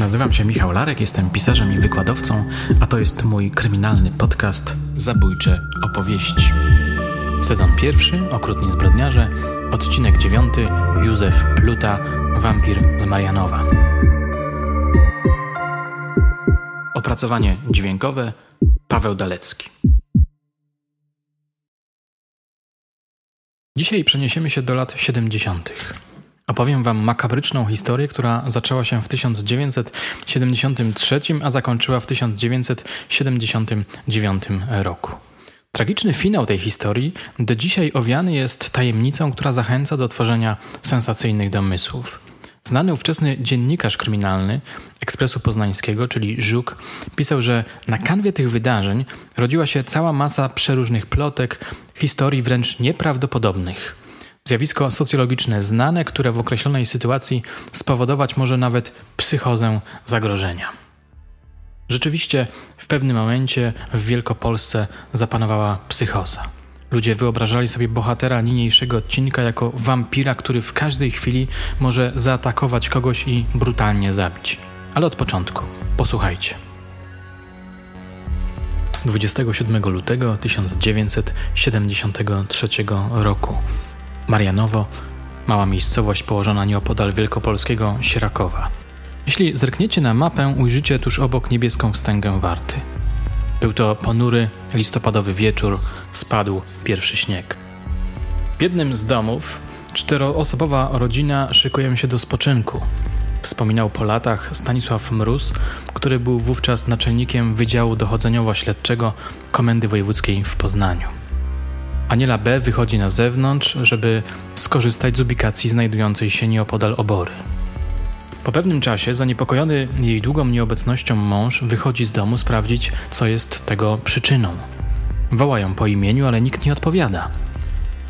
Nazywam się Michał Larek, jestem pisarzem i wykładowcą, a to jest mój kryminalny podcast Zabójcze opowieści. Sezon pierwszy, Okrutni zbrodniarze, odcinek dziewiąty, Józef Pluta, wampir z Marianowa. Opracowanie dźwiękowe Paweł Dalecki. Dzisiaj przeniesiemy się do lat 70. Opowiem Wam makabryczną historię, która zaczęła się w 1973, a zakończyła w 1979 roku. Tragiczny finał tej historii do dzisiaj owiany jest tajemnicą, która zachęca do tworzenia sensacyjnych domysłów. Znany ówczesny dziennikarz kryminalny Ekspresu Poznańskiego, czyli Żuk, pisał, że na kanwie tych wydarzeń rodziła się cała masa przeróżnych plotek, historii wręcz nieprawdopodobnych. Zjawisko socjologiczne znane, które w określonej sytuacji spowodować może nawet psychozę zagrożenia. Rzeczywiście w pewnym momencie w Wielkopolsce zapanowała psychoza. Ludzie wyobrażali sobie bohatera niniejszego odcinka jako wampira, który w każdej chwili może zaatakować kogoś i brutalnie zabić. Ale od początku, posłuchajcie. 27 lutego 1973 roku Marianowo, mała miejscowość położona nieopodal wielkopolskiego Sierakowa. Jeśli zerkniecie na mapę, ujrzycie tuż obok niebieską wstęgę Warty. Był to ponury, listopadowy wieczór, spadł pierwszy śnieg. W jednym z domów czteroosobowa rodzina szykuje się do spoczynku. Wspominał po latach Stanisław Mróz, który był wówczas naczelnikiem Wydziału Dochodzeniowo-Śledczego Komendy Wojewódzkiej w Poznaniu. Aniela B. wychodzi na zewnątrz, żeby skorzystać z ubikacji znajdującej się nieopodal obory. Po pewnym czasie, zaniepokojony jej długą nieobecnością mąż wychodzi z domu sprawdzić, co jest tego przyczyną. Wołają po imieniu, ale nikt nie odpowiada.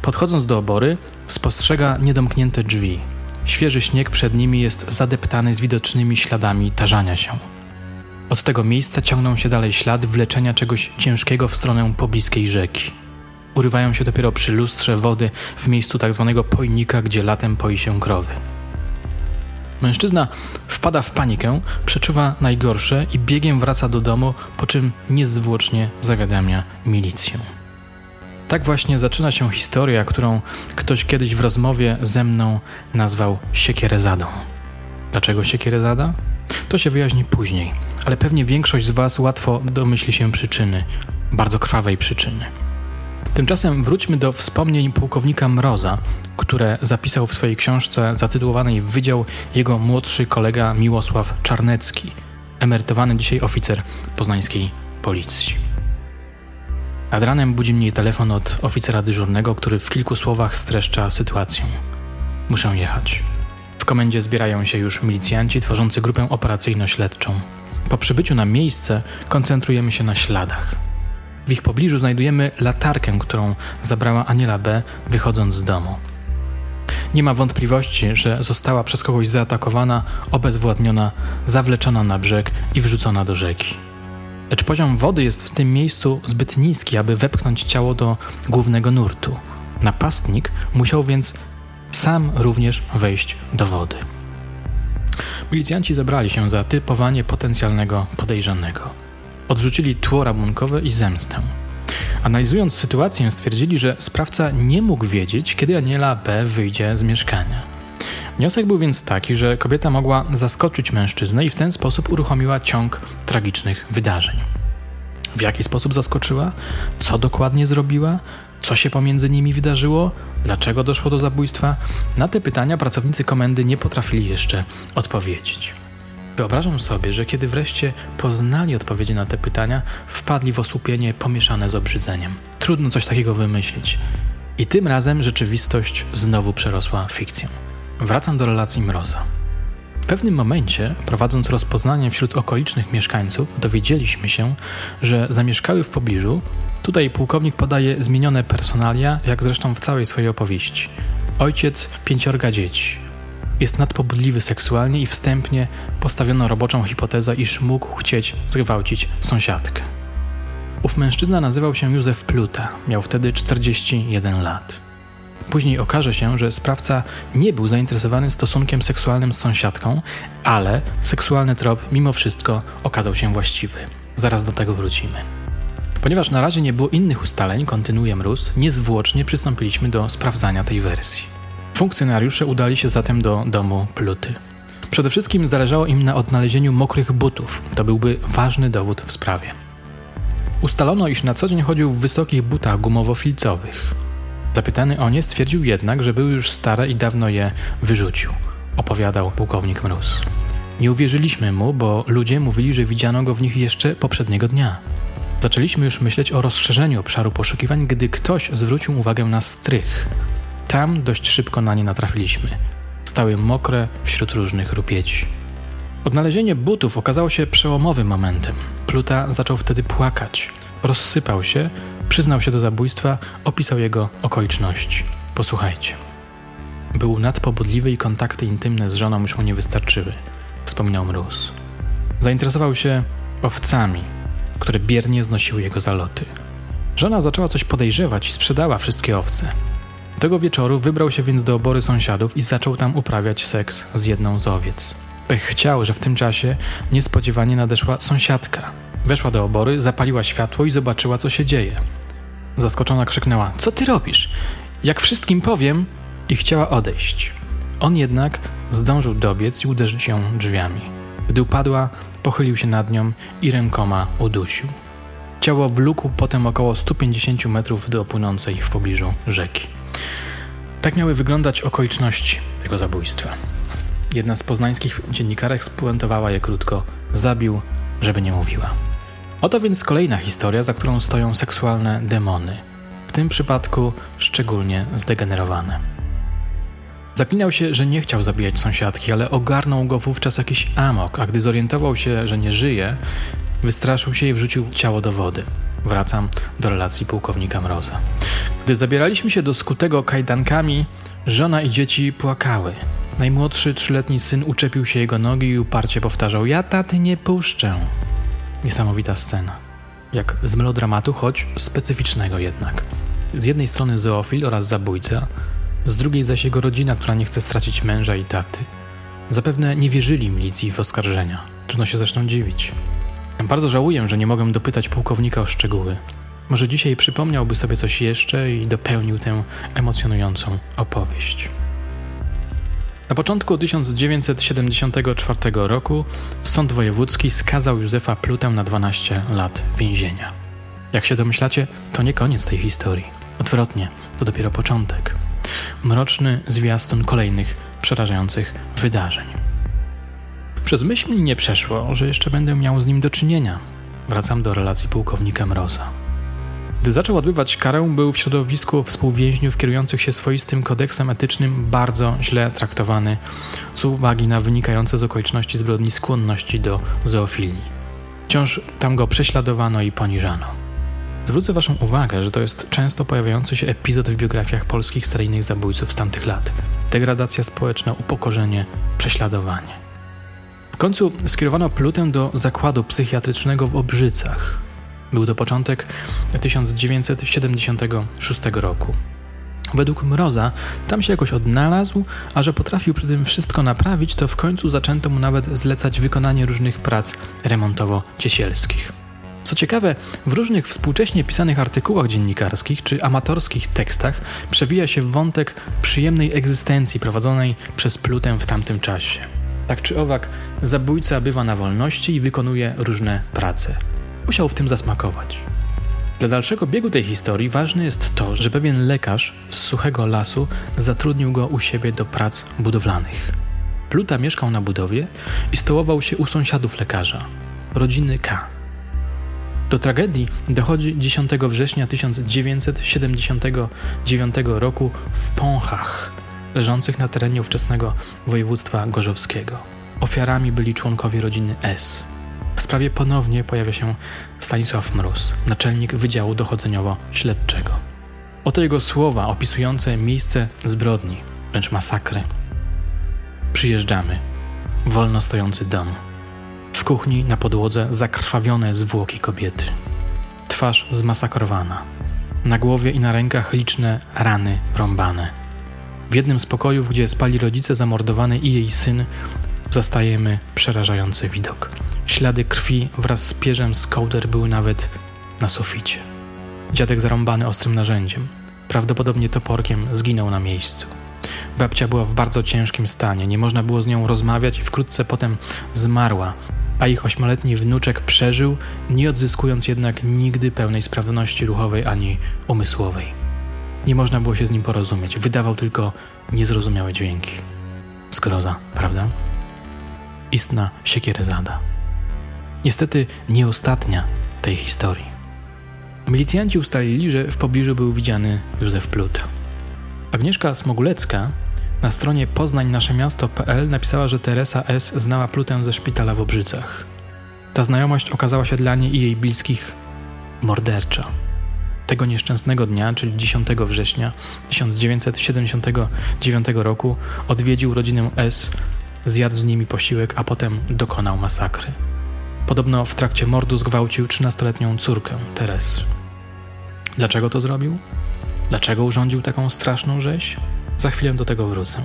Podchodząc do obory, spostrzega niedomknięte drzwi. Świeży śnieg przed nimi jest zadeptany z widocznymi śladami tarzania się. Od tego miejsca ciągną się dalej ślady wleczenia czegoś ciężkiego w stronę pobliskiej rzeki. Urywają się dopiero przy lustrze wody w miejscu tak zwanego pojnika, gdzie latem poi się krowy. Mężczyzna wpada w panikę, przeczuwa najgorsze i biegiem wraca do domu, po czym niezwłocznie zawiadamia milicję. Tak właśnie zaczyna się historia, którą ktoś kiedyś w rozmowie ze mną nazwał siekierezadą. Dlaczego siekierezada? To się wyjaśni później, ale pewnie większość z Was łatwo domyśli się przyczyny, bardzo krwawej przyczyny. Tymczasem wróćmy do wspomnień pułkownika Mroza, które zapisał w swojej książce zatytułowanej Wydział jego młodszy kolega Miłosław Czarnecki, emerytowany dzisiaj oficer poznańskiej policji. Nad ranem budzi mnie telefon od oficera dyżurnego, który w kilku słowach streszcza sytuację. Muszę jechać. W komendzie zbierają się już milicjanci tworzący grupę operacyjno-śledczą. Po przybyciu na miejsce koncentrujemy się na śladach. W ich pobliżu znajdujemy latarkę, którą zabrała Aniela B., wychodząc z domu. Nie ma wątpliwości, że została przez kogoś zaatakowana, obezwładniona, zawleczona na brzeg i wrzucona do rzeki. Lecz poziom wody jest w tym miejscu zbyt niski, aby wepchnąć ciało do głównego nurtu. Napastnik musiał więc sam również wejść do wody. Milicjanci zabrali się za typowanie potencjalnego podejrzanego odrzucili tło rabunkowe i zemstę. Analizując sytuację, stwierdzili, że sprawca nie mógł wiedzieć, kiedy Aniela B. wyjdzie z mieszkania. Wniosek był więc taki, że kobieta mogła zaskoczyć mężczyznę i w ten sposób uruchomiła ciąg tragicznych wydarzeń. W jaki sposób zaskoczyła? Co dokładnie zrobiła? Co się pomiędzy nimi wydarzyło? Dlaczego doszło do zabójstwa? Na te pytania pracownicy komendy nie potrafili jeszcze odpowiedzieć. Wyobrażam sobie, że kiedy wreszcie poznali odpowiedzi na te pytania, wpadli w osłupienie pomieszane z obrzydzeniem. Trudno coś takiego wymyślić. I tym razem rzeczywistość znowu przerosła fikcję. Wracam do relacji Mroza. W pewnym momencie, prowadząc rozpoznanie wśród okolicznych mieszkańców, dowiedzieliśmy się, że zamieszkały w pobliżu. Tutaj pułkownik podaje zmienione personalia, jak zresztą w całej swojej opowieści. Ojciec pięciorga dzieci, jest nadpobudliwy seksualnie i wstępnie postawiono roboczą hipotezę, iż mógł chcieć zgwałcić sąsiadkę. Ów mężczyzna nazywał się Józef Pluta, miał wtedy 41 lat. później okaże się, że sprawca nie był zainteresowany stosunkiem seksualnym z sąsiadką, ale seksualny trop mimo wszystko okazał się właściwy. Zaraz do tego wrócimy. Ponieważ na razie nie było innych ustaleń, kontynuuje Mróz, niezwłocznie przystąpiliśmy do sprawdzania tej wersji. Funkcjonariusze udali się zatem do domu Pluty. Przede wszystkim zależało im na odnalezieniu mokrych butów. To byłby ważny dowód w sprawie. Ustalono, iż na co dzień chodził w wysokich butach gumowo-filcowych. Zapytany o nie stwierdził jednak, że były już stare i dawno je wyrzucił, opowiadał pułkownik Mróz. Nie uwierzyliśmy mu, bo ludzie mówili, że widziano go w nich jeszcze poprzedniego dnia. Zaczęliśmy już myśleć o rozszerzeniu obszaru poszukiwań, gdy ktoś zwrócił uwagę na strych. Tam dość szybko na nie natrafiliśmy. Stały mokre wśród różnych rupieci. Odnalezienie butów okazało się przełomowym momentem. Pluta zaczął wtedy płakać. Rozsypał się, przyznał się do zabójstwa, opisał jego okoliczności. Posłuchajcie. Był nadpobudliwy i kontakty intymne z żoną już mu nie wystarczyły, wspominał Mróz. Zainteresował się owcami, które biernie znosiły jego zaloty. Żona zaczęła coś podejrzewać i sprzedała wszystkie owce. Tego wieczoru wybrał się więc do obory sąsiadów i zaczął tam uprawiać seks z jedną z owiec. Pech chciał, że w tym czasie niespodziewanie nadeszła sąsiadka. Weszła do obory, zapaliła światło i zobaczyła, co się dzieje. Zaskoczona krzyknęła: Co ty robisz? Jak wszystkim powiem, i chciała odejść. On jednak zdążył dobiec i uderzyć ją drzwiami. Gdy upadła, pochylił się nad nią i rękoma udusił. Ciało wlókł potem około 150 metrów do płynącej w pobliżu rzeki. Tak miały wyglądać okoliczności tego zabójstwa. Jedna z poznańskich dziennikarek spuentowała je krótko: Zabił, żeby nie mówiła. Oto więc kolejna historia, za którą stoją seksualne demony, w tym przypadku szczególnie zdegenerowane. Zaklinał się, że nie chciał zabijać sąsiadki, ale ogarnął go wówczas jakiś amok, a gdy zorientował się, że nie żyje, wystraszył się i wrzucił ciało do wody. Wracam do relacji pułkownika Mroza. Gdy zabieraliśmy się do skutego kajdankami, żona i dzieci płakały. Najmłodszy trzyletni syn uczepił się jego nogi i uparcie powtarzał: Ja taty nie puszczę. Niesamowita scena. Jak z melodramatu, choć specyficznego jednak. Z jednej strony zoofil oraz zabójca, z drugiej zaś jego rodzina, która nie chce stracić męża i taty. Zapewne nie wierzyli milicji w oskarżenia. Trudno się zresztą dziwić. Bardzo żałuję, że nie mogę dopytać pułkownika o szczegóły. Może dzisiaj przypomniałby sobie coś jeszcze i dopełnił tę emocjonującą opowieść. Na początku 1974 roku Sąd Wojewódzki skazał Józefa Plutę na 12 lat więzienia. Jak się domyślacie, to nie koniec tej historii. Odwrotnie, to dopiero początek. Mroczny zwiastun kolejnych przerażających wydarzeń. Przez myśl mi nie przeszło, że jeszcze będę miał z nim do czynienia. Wracam do relacji pułkownika Mroza. Gdy zaczął odbywać karę, był w środowisku współwięźniów kierujących się swoistym kodeksem etycznym bardzo źle traktowany z uwagi na wynikające z okoliczności zbrodni skłonności do zoofilii. Wciąż tam go prześladowano i poniżano. Zwrócę Waszą uwagę, że to jest często pojawiający się epizod w biografiach polskich seryjnych zabójców z tamtych lat. Degradacja społeczna, upokorzenie, prześladowanie. Końcu skierowano Plutę do zakładu psychiatrycznego w Obrzycach, był to początek 1976 roku. Według Mroza tam się jakoś odnalazł, a że potrafił przy tym wszystko naprawić, to w końcu zaczęto mu nawet zlecać wykonanie różnych prac remontowo-ciesielskich. Co ciekawe, w różnych współcześnie pisanych artykułach dziennikarskich czy amatorskich tekstach przewija się wątek przyjemnej egzystencji prowadzonej przez Plutę w tamtym czasie. Tak czy owak, zabójca bywa na wolności i wykonuje różne prace musiał w tym zasmakować. Dla dalszego biegu tej historii ważne jest to, że pewien lekarz z suchego lasu zatrudnił go u siebie do prac budowlanych. Pluta mieszkał na budowie i stołował się u sąsiadów lekarza, rodziny K. Do tragedii dochodzi 10 września 1979 roku w Pąchach, leżących na terenie ówczesnego województwa gorzowskiego. Ofiarami byli członkowie rodziny S. W sprawie ponownie pojawia się Stanisław Mróz, naczelnik Wydziału Dochodzeniowo-Śledczego. Oto jego słowa opisujące miejsce zbrodni, wręcz masakry. Przyjeżdżamy. Wolno stojący dom. W kuchni na podłodze zakrwawione zwłoki kobiety. Twarz zmasakrowana. Na głowie i na rękach liczne rany rąbane. W jednym z pokojów, gdzie spali rodzice zamordowany i jej syn, zastajemy przerażający widok. Ślady krwi wraz z pierzem z kołder były nawet na suficie. Dziadek zarąbany ostrym narzędziem, prawdopodobnie toporkiem, zginął na miejscu. Babcia była w bardzo ciężkim stanie, nie można było z nią rozmawiać i wkrótce potem zmarła, a ich ośmioletni wnuczek przeżył, nie odzyskując jednak nigdy pełnej sprawności ruchowej ani umysłowej. Nie można było się z nim porozumieć, wydawał tylko niezrozumiałe dźwięki. Zgroza, prawda? Istna siekierezada. Niestety nie ostatnia tej historii. Milicjanci ustalili, że w pobliżu był widziany Józef Plut. Agnieszka Smogulecka na stronie poznańnaszemiasto.pl napisała, że Teresa S. znała Plutę ze szpitala w Obrzycach. Ta znajomość okazała się dla niej i jej bliskich mordercza. Tego nieszczęsnego dnia, czyli 10 września 1979 roku, odwiedził rodzinę S, zjadł z nimi posiłek, a potem dokonał masakry. Podobno w trakcie mordu zgwałcił 13-letnią córkę, Teres. Dlaczego to zrobił? Dlaczego urządził taką straszną rzeź? Za chwilę do tego wrócę.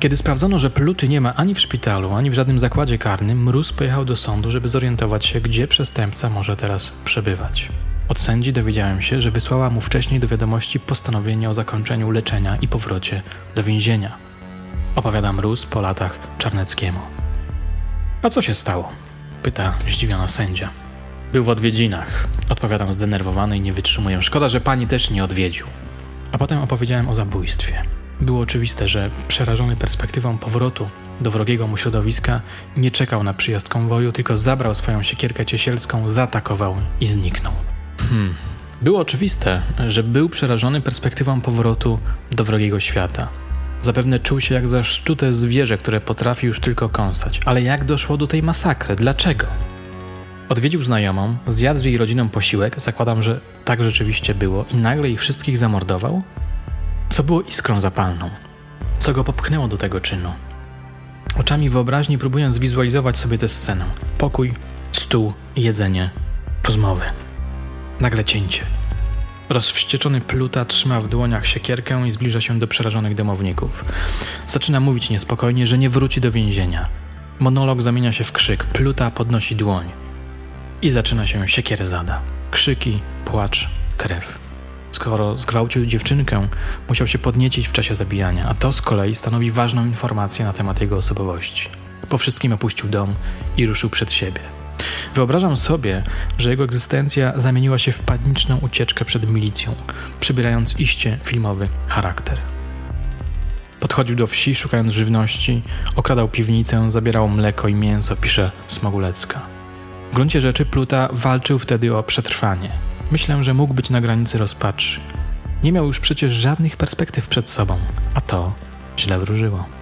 Kiedy sprawdzono, że Pluty nie ma ani w szpitalu, ani w żadnym zakładzie karnym, Mróz pojechał do sądu, żeby zorientować się, gdzie przestępca może teraz przebywać. Od sędzi dowiedziałem się, że wysłała mu wcześniej do wiadomości postanowienie o zakończeniu leczenia i powrocie do więzienia. Opowiada Mróz po latach Czarneckiemu. A co się stało? Pyta zdziwiona sędzia. Był w odwiedzinach. Odpowiadam zdenerwowany i nie wytrzymuję. Szkoda, że pani też nie odwiedził. A potem opowiedziałem o zabójstwie. Było oczywiste, że przerażony perspektywą powrotu do wrogiego mu środowiska nie czekał na przyjazd konwoju, tylko zabrał swoją siekierkę ciesielską, zaatakował i zniknął. Hmm. Było oczywiste, że był przerażony perspektywą powrotu do wrogiego świata. Zapewne czuł się jak zaszczute zwierzę, które potrafi już tylko kąsać. Ale jak doszło do tej masakry? Dlaczego? Odwiedził znajomą, zjadł z jej rodziną posiłek, zakładam, że tak rzeczywiście było, i nagle ich wszystkich zamordował? Co było iskrą zapalną? Co go popchnęło do tego czynu? Oczami wyobraźni próbuję zwizualizować sobie tę scenę. Pokój, stół, jedzenie, rozmowy. Nagle cięcie. Rozwścieczony Pluta trzyma w dłoniach siekierkę i zbliża się do przerażonych domowników. Zaczyna mówić niespokojnie, że nie wróci do więzienia. Monolog zamienia się w krzyk. Pluta podnosi dłoń. I zaczyna się siekierezada. Krzyki, płacz, krew. Skoro zgwałcił dziewczynkę, musiał się podniecić w czasie zabijania, a to z kolei stanowi ważną informację na temat jego osobowości. Po wszystkim opuścił dom i ruszył przed siebie. Wyobrażam sobie, że jego egzystencja zamieniła się w paniczną ucieczkę przed milicją, przybierając iście filmowy charakter. Podchodził do wsi, szukając żywności, okradał piwnicę, zabierał mleko i mięso, pisze Smogulecka. W gruncie rzeczy Pluta walczył wtedy o przetrwanie. Myślę, że mógł być na granicy rozpaczy. Nie miał już przecież żadnych perspektyw przed sobą, a to źle wróżyło.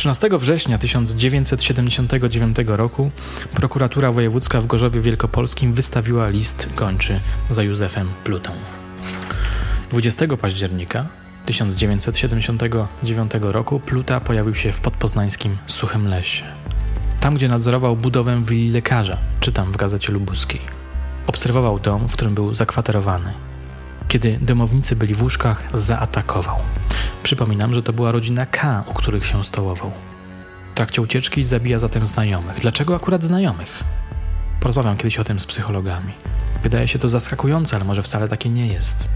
13 września 1979 roku prokuratura wojewódzka w Gorzowie Wielkopolskim wystawiła list gończy za Józefem Plutą. 20 października 1979 roku Pluta pojawił się w podpoznańskim Suchym Lesie. Tam, gdzie nadzorował budowę willi lekarza, czytam w gazecie lubuskiej. Obserwował dom, w którym był zakwaterowany. Kiedy domownicy byli w łóżkach, zaatakował. Przypominam, że to była rodzina K, u których się stołował. W trakcie ucieczki zabija zatem znajomych. Dlaczego akurat znajomych? Porozmawiam kiedyś o tym z psychologami. Wydaje się to zaskakujące, ale może wcale takie nie jest.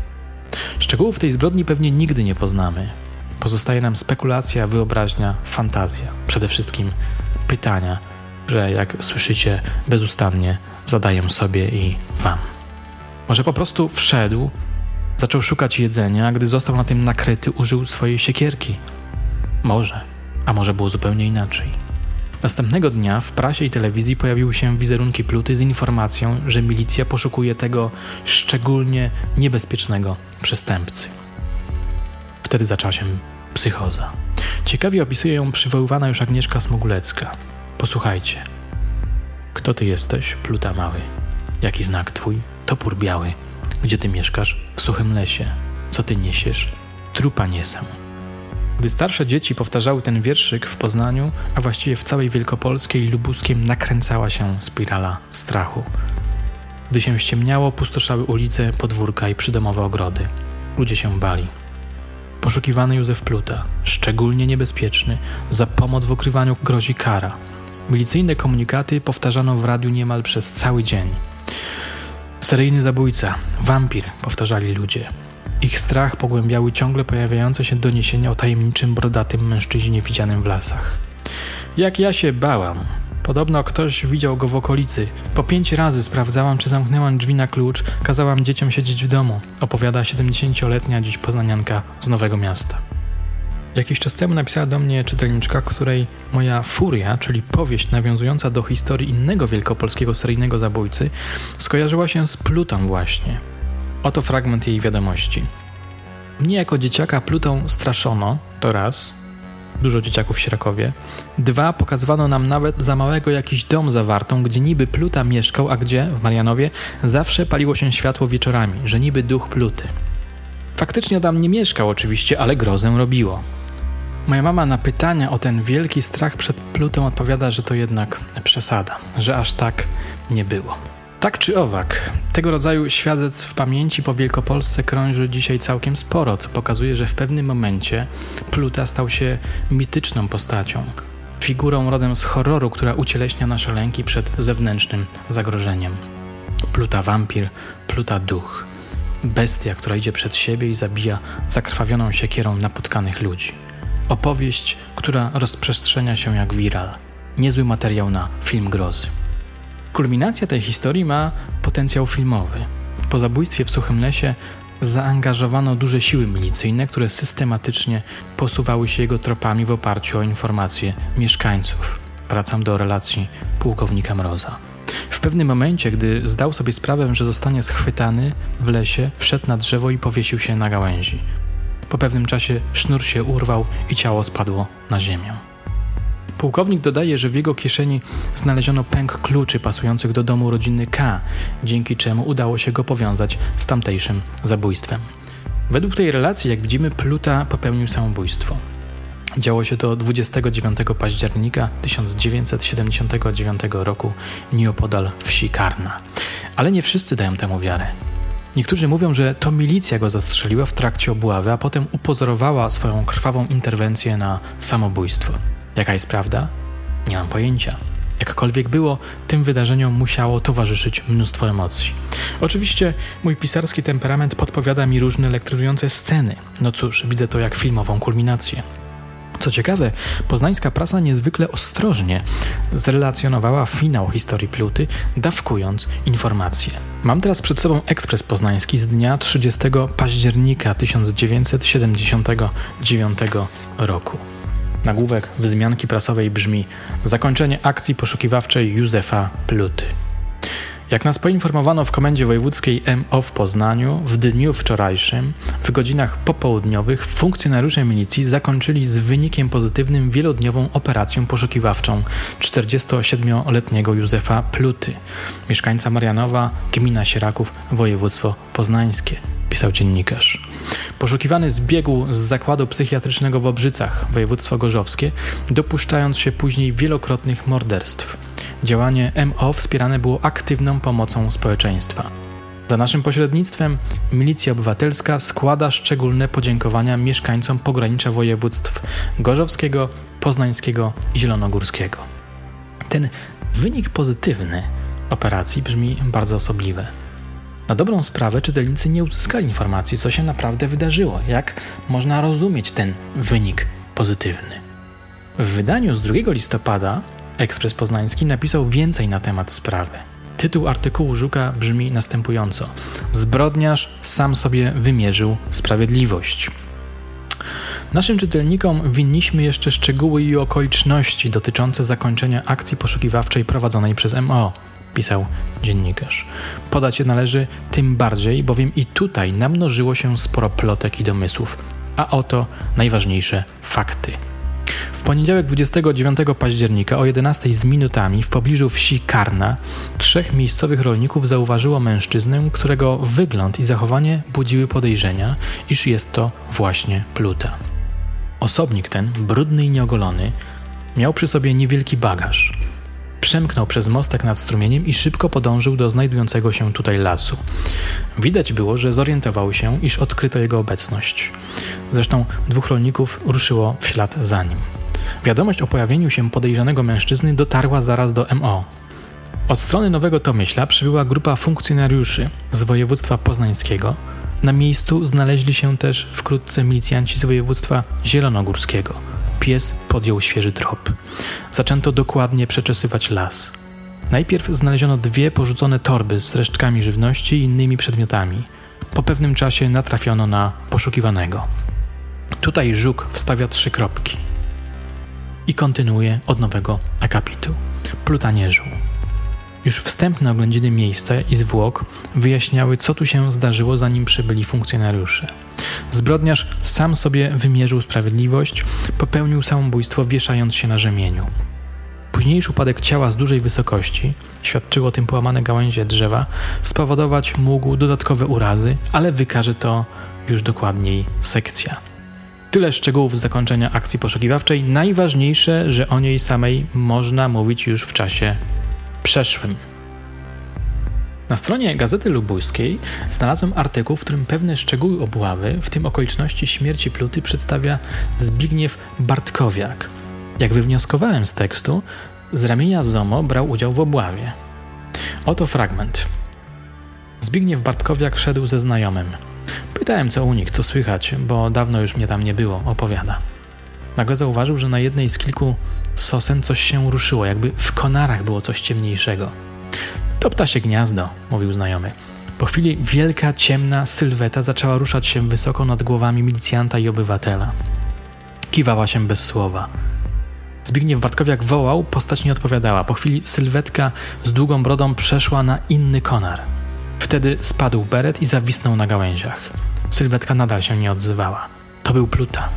Szczegółów tej zbrodni pewnie nigdy nie poznamy. Pozostaje nam spekulacja, wyobraźnia, fantazja. Przede wszystkim pytania, że jak słyszycie bezustannie zadaję sobie i wam. Może po prostu wszedł, zaczął szukać jedzenia, a gdy został na tym nakryty, użył swojej siekierki. Może, a może było zupełnie inaczej. Następnego dnia w prasie i telewizji pojawiły się wizerunki Pluty z informacją, że milicja poszukuje tego szczególnie niebezpiecznego przestępcy. Wtedy zaczęła się psychoza. Ciekawie opisuje ją przywoływana już Agnieszka Smogulecka. Posłuchajcie. Kto ty jesteś, Pluta mały? Jaki znak twój? Topór biały. Gdzie ty mieszkasz? W suchym lesie. Co ty niesiesz? Trupa niesę. Gdy starsze dzieci powtarzały ten wierszyk w Poznaniu, a właściwie w całej Wielkopolskiej Lubuskiem nakręcała się spirala strachu. Gdy się ściemniało, pustoszały ulice, podwórka i przydomowe ogrody. Ludzie się bali. Poszukiwany Józef Pluta, szczególnie niebezpieczny, za pomoc w ukrywaniu grozi kara. Milicyjne komunikaty powtarzano w radiu niemal przez cały dzień. Seryjny zabójca, wampir, powtarzali ludzie. Ich strach pogłębiały ciągle pojawiające się doniesienia o tajemniczym, brodatym mężczyźnie widzianym w lasach. Jak ja się bałam. Podobno ktoś widział go w okolicy. Po pięć razy sprawdzałam, czy zamknęłam drzwi na klucz, kazałam dzieciom siedzieć w domu, opowiada 70-letnia dziś poznanianka z Nowego Miasta. Jakiś czas temu napisała do mnie czytelniczka, której moja furia, czyli powieść nawiązująca do historii innego wielkopolskiego seryjnego zabójcy, skojarzyła się z Plutą właśnie. Oto fragment jej wiadomości. Mnie jako dzieciaka Plutą straszono, to raz, dużo dzieciaków w Sirakowie. Dwa, pokazywano nam nawet za małego jakiś dom zawartą, gdzie niby Pluta mieszkał, a gdzie, w Marianowie, zawsze paliło się światło wieczorami, że niby duch Pluty. Faktycznie tam nie mieszkał oczywiście, ale grozę robiło. Moja mama na pytania o ten wielki strach przed Plutą odpowiada, że to jednak przesada, że aż tak nie było. Tak czy owak, tego rodzaju świadectw pamięci po Wielkopolsce krąży dzisiaj całkiem sporo, co pokazuje, że w pewnym momencie Pluta stał się mityczną postacią, figurą rodem z horroru, która ucieleśnia nasze lęki przed zewnętrznym zagrożeniem. Pluta wampir, Pluta duch, bestia, która idzie przed siebie i zabija zakrwawioną siekierą napotkanych ludzi. Opowieść, która rozprzestrzenia się jak viral. Niezły materiał na film grozy. Kulminacja tej historii ma potencjał filmowy. Po zabójstwie w Suchym Lesie zaangażowano duże siły milicyjne, które systematycznie posuwały się jego tropami w oparciu o informacje mieszkańców. Wracam do relacji pułkownika Mroza. W pewnym momencie, gdy zdał sobie sprawę, że zostanie schwytany w lesie, wszedł na drzewo i powiesił się na gałęzi. Po pewnym czasie sznur się urwał i ciało spadło na ziemię. Pułkownik dodaje, że w jego kieszeni znaleziono pęk kluczy pasujących do domu rodziny K, dzięki czemu udało się go powiązać z tamtejszym zabójstwem. Według tej relacji, jak widzimy, Pluta popełnił samobójstwo. Działo się to 29 października 1979 roku nieopodal wsi Karna. Ale nie wszyscy dają temu wiarę. Niektórzy mówią, że to milicja go zastrzeliła w trakcie obławy, a potem upozorowała swoją krwawą interwencję na samobójstwo. Jaka jest prawda? Nie mam pojęcia. Jakkolwiek było, tym wydarzeniom musiało towarzyszyć mnóstwo emocji. Oczywiście mój pisarski temperament podpowiada mi różne elektryzujące sceny. No cóż, widzę to jak filmową kulminację. Co ciekawe, poznańska prasa niezwykle ostrożnie zrelacjonowała finał historii Pluty, dawkując informacje. Mam teraz przed sobą ekspres poznański z dnia 30 października 1979 roku. Nagłówek wzmianki prasowej brzmi Zakończenie akcji poszukiwawczej Józefa Pluty. Jak nas poinformowano w Komendzie Wojewódzkiej MO w Poznaniu, w dniu wczorajszym, w godzinach popołudniowych, funkcjonariusze milicji zakończyli z wynikiem pozytywnym wielodniową operację poszukiwawczą 47-letniego Józefa Pluty, mieszkańca Marianowa, gmina Sieraków, województwo poznańskie pisał dziennikarz. Poszukiwany zbiegł z zakładu psychiatrycznego w Obrzycach, województwo gorzowskie, dopuszczając się później wielokrotnych morderstw. Działanie MO wspierane było aktywną pomocą społeczeństwa. Za naszym pośrednictwem Milicja Obywatelska składa szczególne podziękowania mieszkańcom pogranicza województw gorzowskiego, poznańskiego i zielonogórskiego. Ten wynik pozytywny operacji brzmi bardzo osobliwe. Na dobrą sprawę czytelnicy nie uzyskali informacji, co się naprawdę wydarzyło, jak można rozumieć ten wynik pozytywny. W wydaniu z 2 listopada Ekspres Poznański napisał więcej na temat sprawy. Tytuł artykułu Żuka brzmi następująco: Zbrodniarz sam sobie wymierzył sprawiedliwość. Naszym czytelnikom winniśmy jeszcze szczegóły i okoliczności dotyczące zakończenia akcji poszukiwawczej prowadzonej przez MO pisał dziennikarz. Podać je należy tym bardziej, bowiem i tutaj namnożyło się sporo plotek i domysłów, a oto najważniejsze fakty. W poniedziałek 29 października o 11 z minutami w pobliżu wsi Karna trzech miejscowych rolników zauważyło mężczyznę, którego wygląd i zachowanie budziły podejrzenia, iż jest to właśnie Pluta. Osobnik ten, brudny i nieogolony, miał przy sobie niewielki bagaż – przemknął przez mostek nad strumieniem i szybko podążył do znajdującego się tutaj lasu. Widać było, że zorientował się, iż odkryto jego obecność. Zresztą dwóch rolników ruszyło w ślad za nim. Wiadomość o pojawieniu się podejrzanego mężczyzny dotarła zaraz do MO. Od strony Nowego Tomyśla przybyła grupa funkcjonariuszy z województwa poznańskiego. Na miejscu znaleźli się też wkrótce milicjanci z województwa zielonogórskiego. Pies podjął świeży trop. Zaczęto dokładnie przeczesywać las. Najpierw znaleziono dwie porzucone torby z resztkami żywności i innymi przedmiotami. Po pewnym czasie natrafiono na poszukiwanego. Tutaj żuk wstawia trzy kropki i kontynuuje od nowego akapitu. Pluta nie żył. Już wstępne oględziny miejsca i zwłok wyjaśniały, co tu się zdarzyło, zanim przybyli funkcjonariusze. Zbrodniarz sam sobie wymierzył sprawiedliwość, popełnił samobójstwo, wieszając się na rzemieniu. Późniejszy upadek ciała z dużej wysokości, świadczyło o tym połamane gałęzie drzewa, spowodować mógł dodatkowe urazy, ale wykaże to już dokładniej sekcja. Tyle szczegółów z zakończenia akcji poszukiwawczej. Najważniejsze, że o niej samej można mówić już w czasie przeszłym. Na stronie Gazety Lubujskiej znalazłem artykuł, w którym pewne szczegóły obławy, w tym okoliczności śmierci Pluty, przedstawia Zbigniew Bartkowiak. Jak wywnioskowałem z tekstu, z ramienia ZOMO brał udział w obławie. Oto fragment. Zbigniew Bartkowiak szedł ze znajomym. Pytałem, co u nich, co słychać, bo dawno już mnie tam nie było, opowiada. Nagle zauważył, że na jednej z kilku sosen coś się ruszyło, jakby w konarach było coś ciemniejszego. To ptasie gniazdo, mówił znajomy. Po chwili wielka, ciemna sylweta zaczęła ruszać się wysoko nad głowami milicjanta i obywatela. Kiwała się bez słowa. Zbigniew Bartkowiak wołał, postać nie odpowiadała. Po chwili sylwetka z długą brodą przeszła na inny konar. Wtedy spadł beret i zawisnął na gałęziach. Sylwetka nadal się nie odzywała. To był Pluta.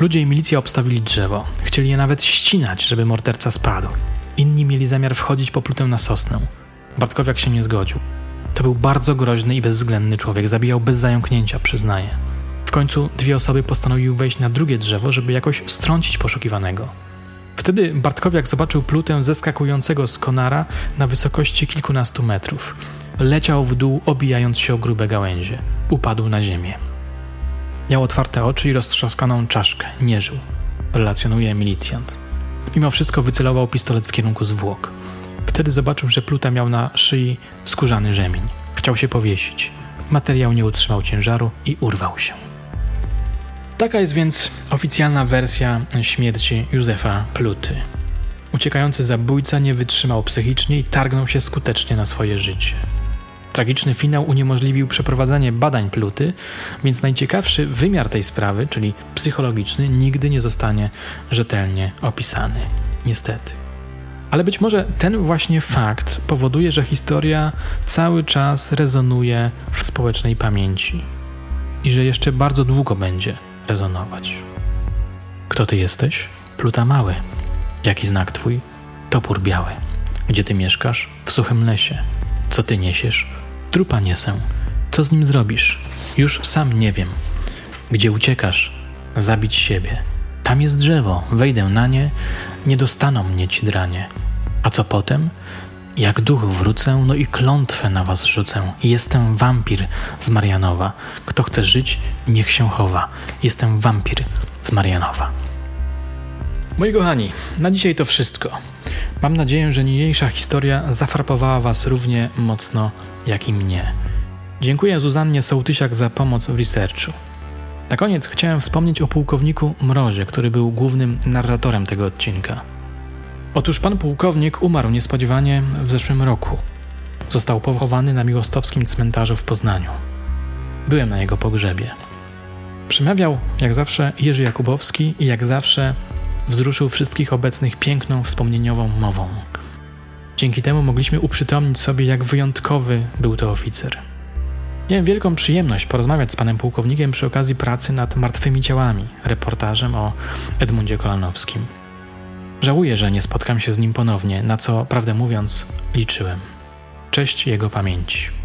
Ludzie i milicja obstawili drzewo. Chcieli je nawet ścinać, żeby morderca spadł. Inni mieli zamiar wchodzić po Plutę na sosnę. Bartkowiak się nie zgodził. To był bardzo groźny i bezwzględny człowiek, zabijał bez zająknięcia, przyznaje. W końcu dwie osoby postanowiły wejść na drugie drzewo, żeby jakoś strącić poszukiwanego. Wtedy Bartkowiak zobaczył Plutę zeskakującego z konara na wysokości kilkunastu metrów. Leciał w dół, obijając się o grube gałęzie. Upadł na ziemię. Miał otwarte oczy i roztrzaskaną czaszkę. Nie żył. Relacjonuje milicjant. Mimo wszystko wycelował pistolet w kierunku zwłok. Wtedy zobaczył, że Pluta miał na szyi skórzany rzemień. Chciał się powiesić. Materiał nie utrzymał ciężaru i urwał się. Taka jest więc oficjalna wersja śmierci Józefa Pluty. Uciekający zabójca nie wytrzymał psychicznie i targnął się skutecznie na swoje życie. Tragiczny finał uniemożliwił przeprowadzenie badań pluty, więc najciekawszy wymiar tej sprawy, czyli psychologiczny, nigdy nie zostanie rzetelnie opisany. Niestety. Ale być może ten właśnie fakt powoduje, że historia cały czas rezonuje w społecznej pamięci i że jeszcze bardzo długo będzie rezonować. Kto ty jesteś? Pluta mały. Jaki znak twój? Topór biały. Gdzie ty mieszkasz? W suchym lesie. Co ty niesiesz? Trupa niesę. Co z nim zrobisz? Już sam nie wiem. Gdzie uciekasz? Zabić siebie. Tam jest drzewo, wejdę na nie, nie dostaną mnie ci dranie. A co potem? Jak duch wrócę, no i klątwę na was rzucę. Jestem wampir z Marianowa. Kto chce żyć, niech się chowa. Jestem wampir z Marianowa. Moi kochani, na dzisiaj to wszystko. Mam nadzieję, że niniejsza historia zafrapowała Was równie mocno jak i mnie. Dziękuję Zuzannie Sołtysiak za pomoc w researchu. Na koniec chciałem wspomnieć o pułkowniku Mrozie, który był głównym narratorem tego odcinka. Otóż pan pułkownik umarł niespodziewanie w zeszłym roku. Został pochowany na miłostowskim cmentarzu w Poznaniu. Byłem na jego pogrzebie. Przemawiał, jak zawsze, Jerzy Jakubowski i jak zawsze wzruszył wszystkich obecnych piękną, wspomnieniową mową. Dzięki temu mogliśmy uprzytomnić sobie, jak wyjątkowy był to oficer. Miałem wielką przyjemność porozmawiać z panem pułkownikiem przy okazji pracy nad martwymi ciałami, reportażem o Edmundzie Kolanowskim. Żałuję, że nie spotkam się z nim ponownie, na co, prawdę mówiąc, liczyłem. Cześć jego pamięci.